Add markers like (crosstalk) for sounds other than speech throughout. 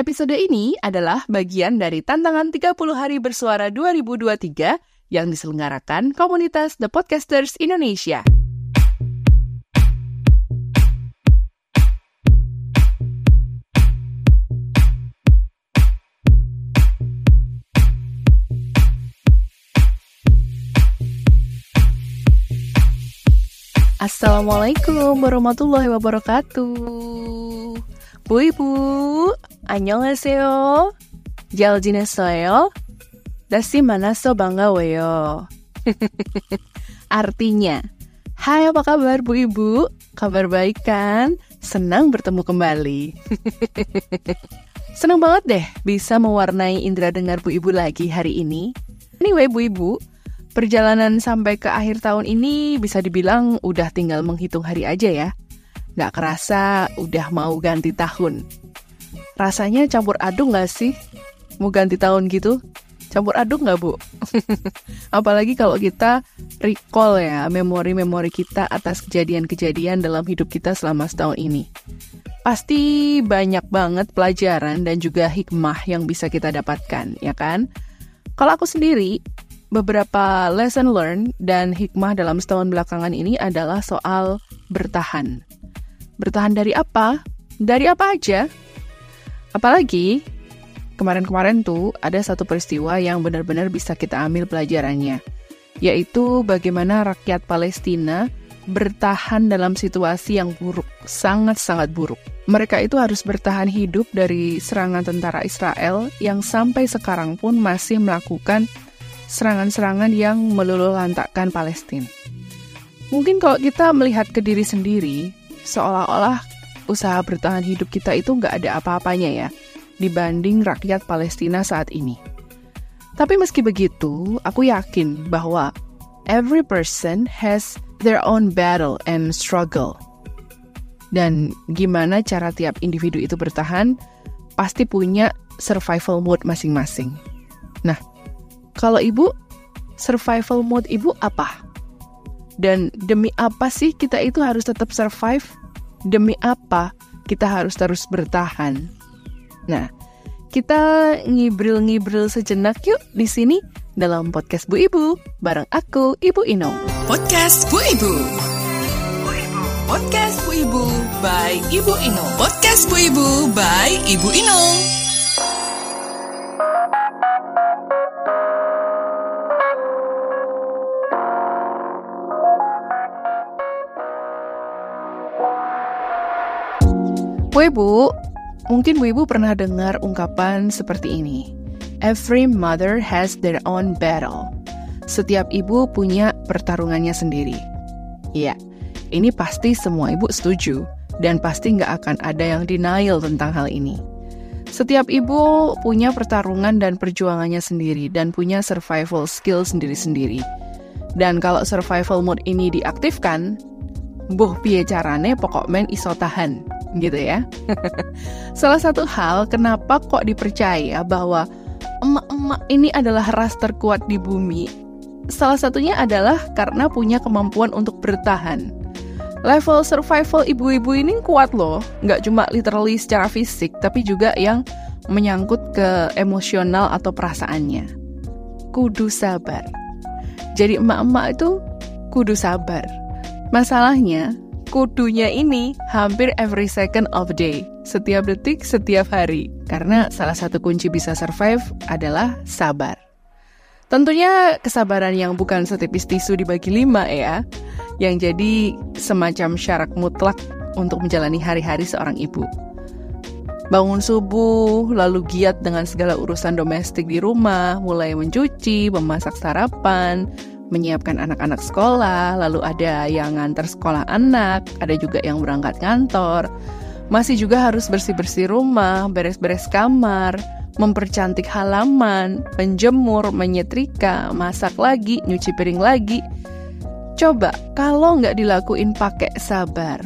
Episode ini adalah bagian dari tantangan 30 hari bersuara 2023 yang diselenggarakan komunitas The Podcasters Indonesia. Assalamualaikum warahmatullahi wabarakatuh. Bu Ibu, 안녕하세요. 잘 지냈어요? 다시 만나서 반가워요. Artinya, Hai apa kabar Bu Ibu? Kabar baik kan? Senang bertemu kembali. (laughs) Senang banget deh bisa mewarnai indera dengar Bu Ibu lagi hari ini. Anyway Bu Ibu, Perjalanan sampai ke akhir tahun ini bisa dibilang udah tinggal menghitung hari aja ya. Gak kerasa udah mau ganti tahun. Rasanya campur aduk gak sih? Mau ganti tahun gitu? Campur aduk gak bu? (laughs) Apalagi kalau kita recall ya memori-memori kita atas kejadian-kejadian dalam hidup kita selama setahun ini. Pasti banyak banget pelajaran dan juga hikmah yang bisa kita dapatkan, ya kan? Kalau aku sendiri, beberapa lesson learned dan hikmah dalam setahun belakangan ini adalah soal bertahan. Bertahan dari apa? Dari apa aja? Apalagi kemarin-kemarin tuh ada satu peristiwa yang benar-benar bisa kita ambil pelajarannya, yaitu bagaimana rakyat Palestina bertahan dalam situasi yang buruk, sangat-sangat buruk. Mereka itu harus bertahan hidup dari serangan tentara Israel yang sampai sekarang pun masih melakukan serangan-serangan yang meluluhlantakkan Palestina. Mungkin kalau kita melihat ke diri sendiri, seolah-olah usaha bertahan hidup kita itu nggak ada apa-apanya ya, dibanding rakyat Palestina saat ini. Tapi meski begitu, aku yakin bahwa every person has their own battle and struggle. Dan gimana cara tiap individu itu bertahan, pasti punya survival mode masing-masing. Nah, kalau ibu, survival mode ibu apa? Dan demi apa sih kita itu harus tetap survive? Demi apa kita harus terus bertahan? Nah, kita ngibril-ngibril sejenak yuk di sini dalam podcast Bu Ibu bareng aku Ibu Ino. Podcast Bu Ibu. Podcast Bu Ibu by Ibu Ino. Podcast Bu Ibu by Ibu Ino. Bu Ibu, mungkin Bu Ibu pernah dengar ungkapan seperti ini. Every mother has their own battle. Setiap ibu punya pertarungannya sendiri. Iya, ini pasti semua ibu setuju. Dan pasti nggak akan ada yang denial tentang hal ini. Setiap ibu punya pertarungan dan perjuangannya sendiri dan punya survival skill sendiri-sendiri. Dan kalau survival mode ini diaktifkan, buh piye carane pokok men iso tahan gitu ya. (laughs) Salah satu hal kenapa kok dipercaya bahwa emak-emak ini adalah ras terkuat di bumi, salah satunya adalah karena punya kemampuan untuk bertahan. Level survival ibu-ibu ini kuat loh, nggak cuma literally secara fisik, tapi juga yang menyangkut ke emosional atau perasaannya. Kudu sabar. Jadi emak-emak itu kudu sabar. Masalahnya, kudunya ini hampir every second of day, setiap detik, setiap hari. Karena salah satu kunci bisa survive adalah sabar. Tentunya kesabaran yang bukan setipis tisu dibagi lima ya, yang jadi semacam syarat mutlak untuk menjalani hari-hari seorang ibu. Bangun subuh, lalu giat dengan segala urusan domestik di rumah, mulai mencuci, memasak sarapan, menyiapkan anak-anak sekolah, lalu ada yang ngantar sekolah anak, ada juga yang berangkat kantor. Masih juga harus bersih-bersih rumah, beres-beres kamar, mempercantik halaman, menjemur, menyetrika, masak lagi, nyuci piring lagi. Coba kalau nggak dilakuin pakai sabar,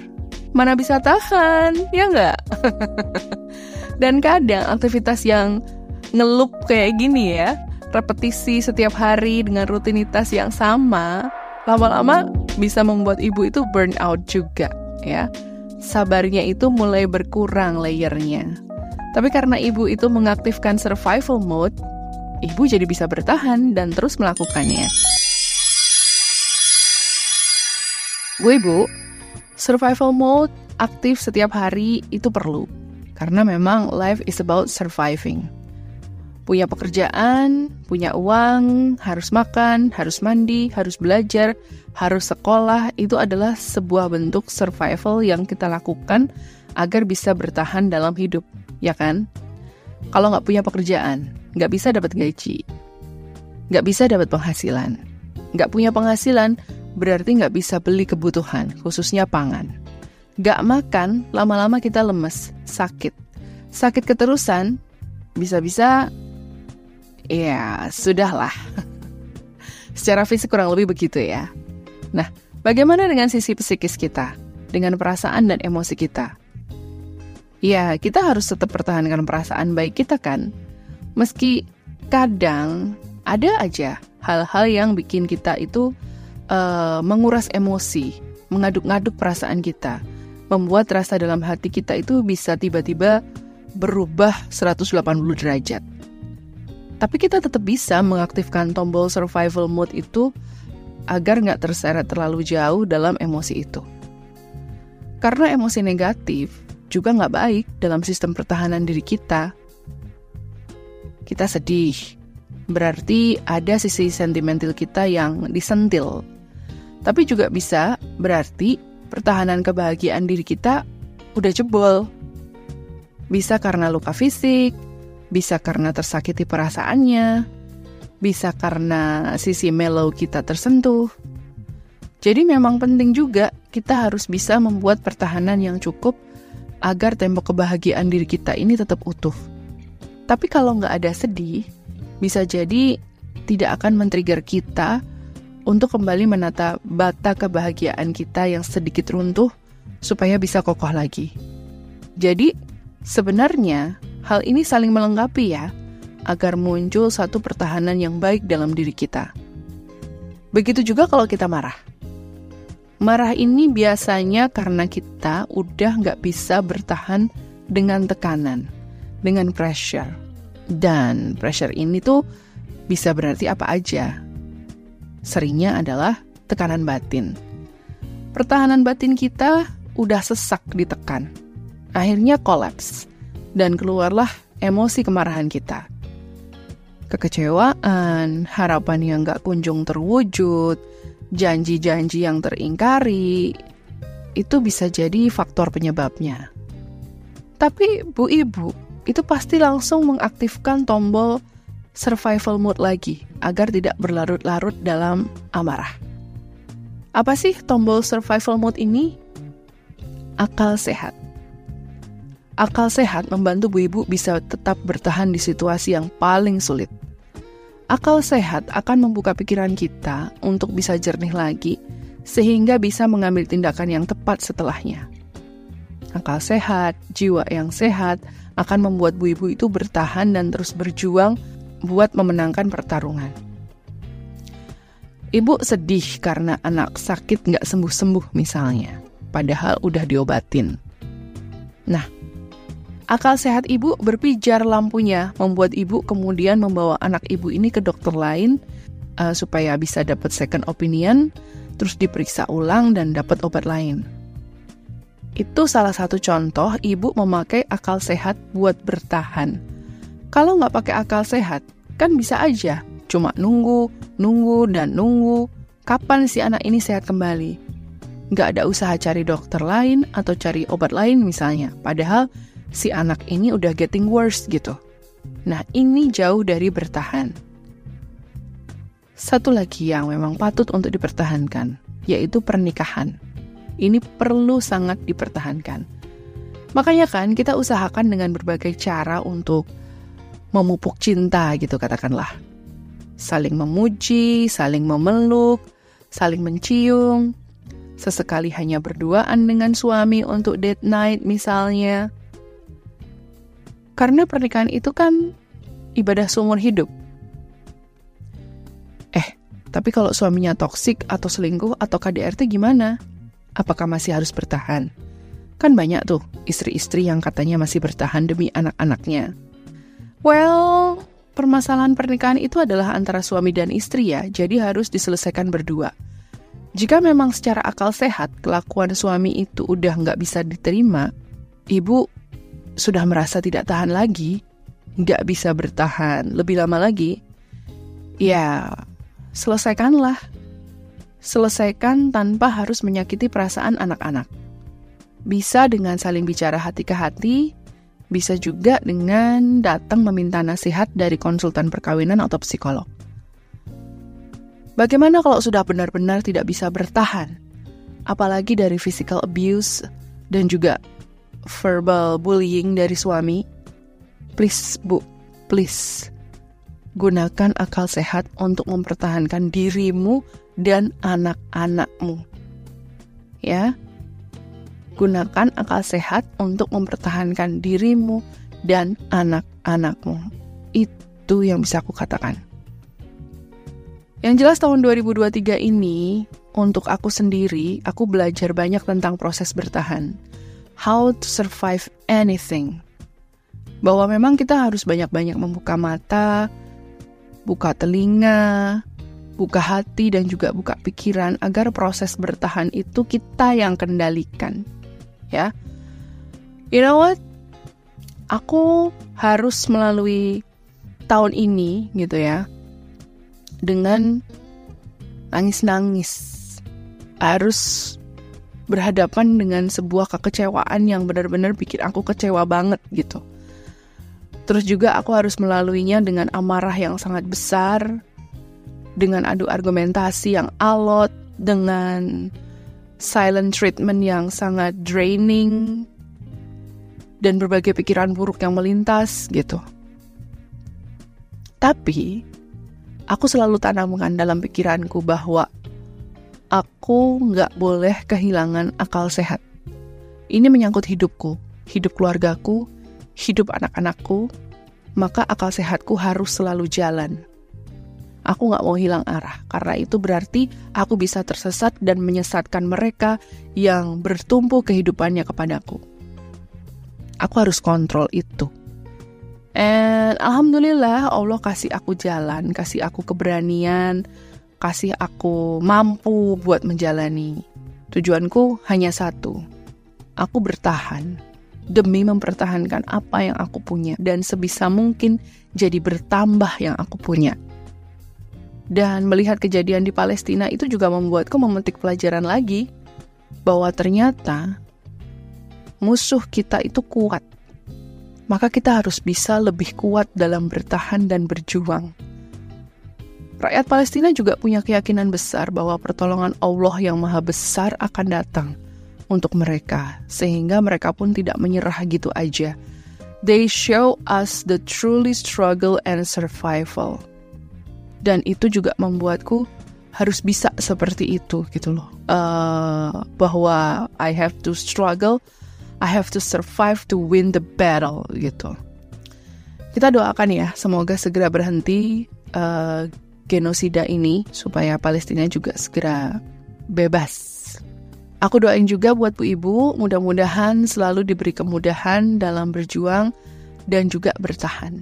mana bisa tahan, ya nggak? (laughs) Dan kadang aktivitas yang ngelup kayak gini ya, repetisi setiap hari dengan rutinitas yang sama, lama-lama bisa membuat ibu itu burn out juga ya. Sabarnya itu mulai berkurang layernya. Tapi karena ibu itu mengaktifkan survival mode, ibu jadi bisa bertahan dan terus melakukannya. Bu ibu, survival mode aktif setiap hari itu perlu. Karena memang life is about surviving. Punya pekerjaan, punya uang, harus makan, harus mandi, harus belajar, harus sekolah, itu adalah sebuah bentuk survival yang kita lakukan agar bisa bertahan dalam hidup, ya kan? Kalau nggak punya pekerjaan, nggak bisa dapat gaji, nggak bisa dapat penghasilan. Nggak punya penghasilan, berarti nggak bisa beli kebutuhan, khususnya pangan. Nggak makan, lama-lama kita lemes, sakit. Sakit keterusan, bisa-bisa, ya sudahlah. Secara fisik kurang lebih begitu ya. Nah, bagaimana dengan sisi psikis kita? Dengan perasaan dan emosi kita? Ya, kita harus tetap pertahankan perasaan baik kita kan? Meski kadang ada aja hal-hal yang bikin kita itu uh, menguras emosi, mengaduk-ngaduk perasaan kita, membuat rasa dalam hati kita itu bisa tiba-tiba berubah 180 derajat. Tapi kita tetap bisa mengaktifkan tombol survival mode itu agar nggak terseret terlalu jauh dalam emosi itu. Karena emosi negatif juga nggak baik dalam sistem pertahanan diri kita. Kita sedih, berarti ada sisi sentimental kita yang disentil. Tapi juga bisa berarti pertahanan kebahagiaan diri kita udah jebol. Bisa karena luka fisik, bisa karena tersakiti perasaannya, bisa karena sisi mellow kita tersentuh. Jadi memang penting juga kita harus bisa membuat pertahanan yang cukup agar tembok kebahagiaan diri kita ini tetap utuh. Tapi kalau nggak ada sedih, bisa jadi tidak akan men-trigger kita untuk kembali menata bata kebahagiaan kita yang sedikit runtuh supaya bisa kokoh lagi. Jadi, sebenarnya hal ini saling melengkapi ya agar muncul satu pertahanan yang baik dalam diri kita. Begitu juga kalau kita marah. Marah ini biasanya karena kita udah nggak bisa bertahan dengan tekanan, dengan pressure. Dan pressure ini tuh bisa berarti apa aja. Seringnya adalah tekanan batin. Pertahanan batin kita udah sesak ditekan. Akhirnya kolaps. Dan keluarlah emosi kemarahan kita kekecewaan, harapan yang gak kunjung terwujud, janji-janji yang teringkari, itu bisa jadi faktor penyebabnya. Tapi Bu Ibu, itu pasti langsung mengaktifkan tombol survival mode lagi agar tidak berlarut-larut dalam amarah. Apa sih tombol survival mode ini? Akal sehat. Akal sehat membantu Bu Ibu bisa tetap bertahan di situasi yang paling sulit. Akal sehat akan membuka pikiran kita untuk bisa jernih lagi, sehingga bisa mengambil tindakan yang tepat setelahnya. Akal sehat, jiwa yang sehat akan membuat bu ibu itu bertahan dan terus berjuang buat memenangkan pertarungan. Ibu sedih karena anak sakit nggak sembuh-sembuh misalnya, padahal udah diobatin. Nah, Akal sehat ibu berpijar lampunya, membuat ibu kemudian membawa anak ibu ini ke dokter lain uh, supaya bisa dapat second opinion, terus diperiksa ulang dan dapat obat lain. Itu salah satu contoh ibu memakai akal sehat buat bertahan. Kalau nggak pakai akal sehat, kan bisa aja cuma nunggu, nunggu, dan nunggu. Kapan si anak ini sehat kembali? Nggak ada usaha cari dokter lain atau cari obat lain misalnya. Padahal si anak ini udah getting worse gitu. Nah, ini jauh dari bertahan. Satu lagi yang memang patut untuk dipertahankan, yaitu pernikahan. Ini perlu sangat dipertahankan. Makanya kan kita usahakan dengan berbagai cara untuk memupuk cinta gitu katakanlah. Saling memuji, saling memeluk, saling mencium, sesekali hanya berduaan dengan suami untuk date night misalnya. Karena pernikahan itu kan ibadah seumur hidup. Eh, tapi kalau suaminya toksik atau selingkuh atau KDRT gimana? Apakah masih harus bertahan? Kan banyak tuh istri-istri yang katanya masih bertahan demi anak-anaknya. Well, permasalahan pernikahan itu adalah antara suami dan istri ya, jadi harus diselesaikan berdua. Jika memang secara akal sehat kelakuan suami itu udah nggak bisa diterima, ibu sudah merasa tidak tahan lagi, nggak bisa bertahan lebih lama lagi, ya selesaikanlah. Selesaikan tanpa harus menyakiti perasaan anak-anak. Bisa dengan saling bicara hati ke hati, bisa juga dengan datang meminta nasihat dari konsultan perkawinan atau psikolog. Bagaimana kalau sudah benar-benar tidak bisa bertahan? Apalagi dari physical abuse dan juga verbal bullying dari suami? Please, Bu, please. Gunakan akal sehat untuk mempertahankan dirimu dan anak-anakmu. Ya. Gunakan akal sehat untuk mempertahankan dirimu dan anak-anakmu. Itu yang bisa aku katakan. Yang jelas tahun 2023 ini, untuk aku sendiri, aku belajar banyak tentang proses bertahan. How to survive anything. Bahwa memang kita harus banyak-banyak membuka mata, buka telinga, buka hati, dan juga buka pikiran agar proses bertahan itu kita yang kendalikan. Ya, you know what? Aku harus melalui tahun ini gitu ya dengan nangis-nangis. Harus berhadapan dengan sebuah kekecewaan yang benar-benar bikin aku kecewa banget gitu. Terus juga aku harus melaluinya dengan amarah yang sangat besar, dengan adu argumentasi yang alot, dengan silent treatment yang sangat draining, dan berbagai pikiran buruk yang melintas gitu. Tapi aku selalu tanamkan dalam pikiranku bahwa aku nggak boleh kehilangan akal sehat. Ini menyangkut hidupku, hidup keluargaku, hidup anak-anakku, maka akal sehatku harus selalu jalan. Aku nggak mau hilang arah, karena itu berarti aku bisa tersesat dan menyesatkan mereka yang bertumpu kehidupannya kepadaku. Aku harus kontrol itu. And alhamdulillah Allah kasih aku jalan, kasih aku keberanian, kasih aku mampu buat menjalani. Tujuanku hanya satu. Aku bertahan demi mempertahankan apa yang aku punya dan sebisa mungkin jadi bertambah yang aku punya. Dan melihat kejadian di Palestina itu juga membuatku memetik pelajaran lagi bahwa ternyata musuh kita itu kuat maka kita harus bisa lebih kuat dalam bertahan dan berjuang. Rakyat Palestina juga punya keyakinan besar bahwa pertolongan Allah yang Maha Besar akan datang untuk mereka, sehingga mereka pun tidak menyerah gitu aja. They show us the truly struggle and survival. Dan itu juga membuatku harus bisa seperti itu gitu loh. Uh, bahwa I have to struggle I have to survive to win the battle gitu. Kita doakan ya, semoga segera berhenti uh, genosida ini supaya Palestina juga segera bebas. Aku doain juga buat Bu Ibu, mudah-mudahan selalu diberi kemudahan dalam berjuang dan juga bertahan.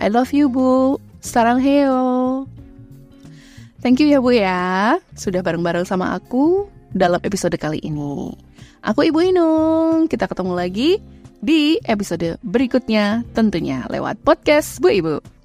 I love you Bu, sarang heo. Thank you ya Bu ya, sudah bareng-bareng sama aku dalam episode kali ini. Aku Ibu Inung. Kita ketemu lagi di episode berikutnya tentunya lewat podcast Bu Ibu.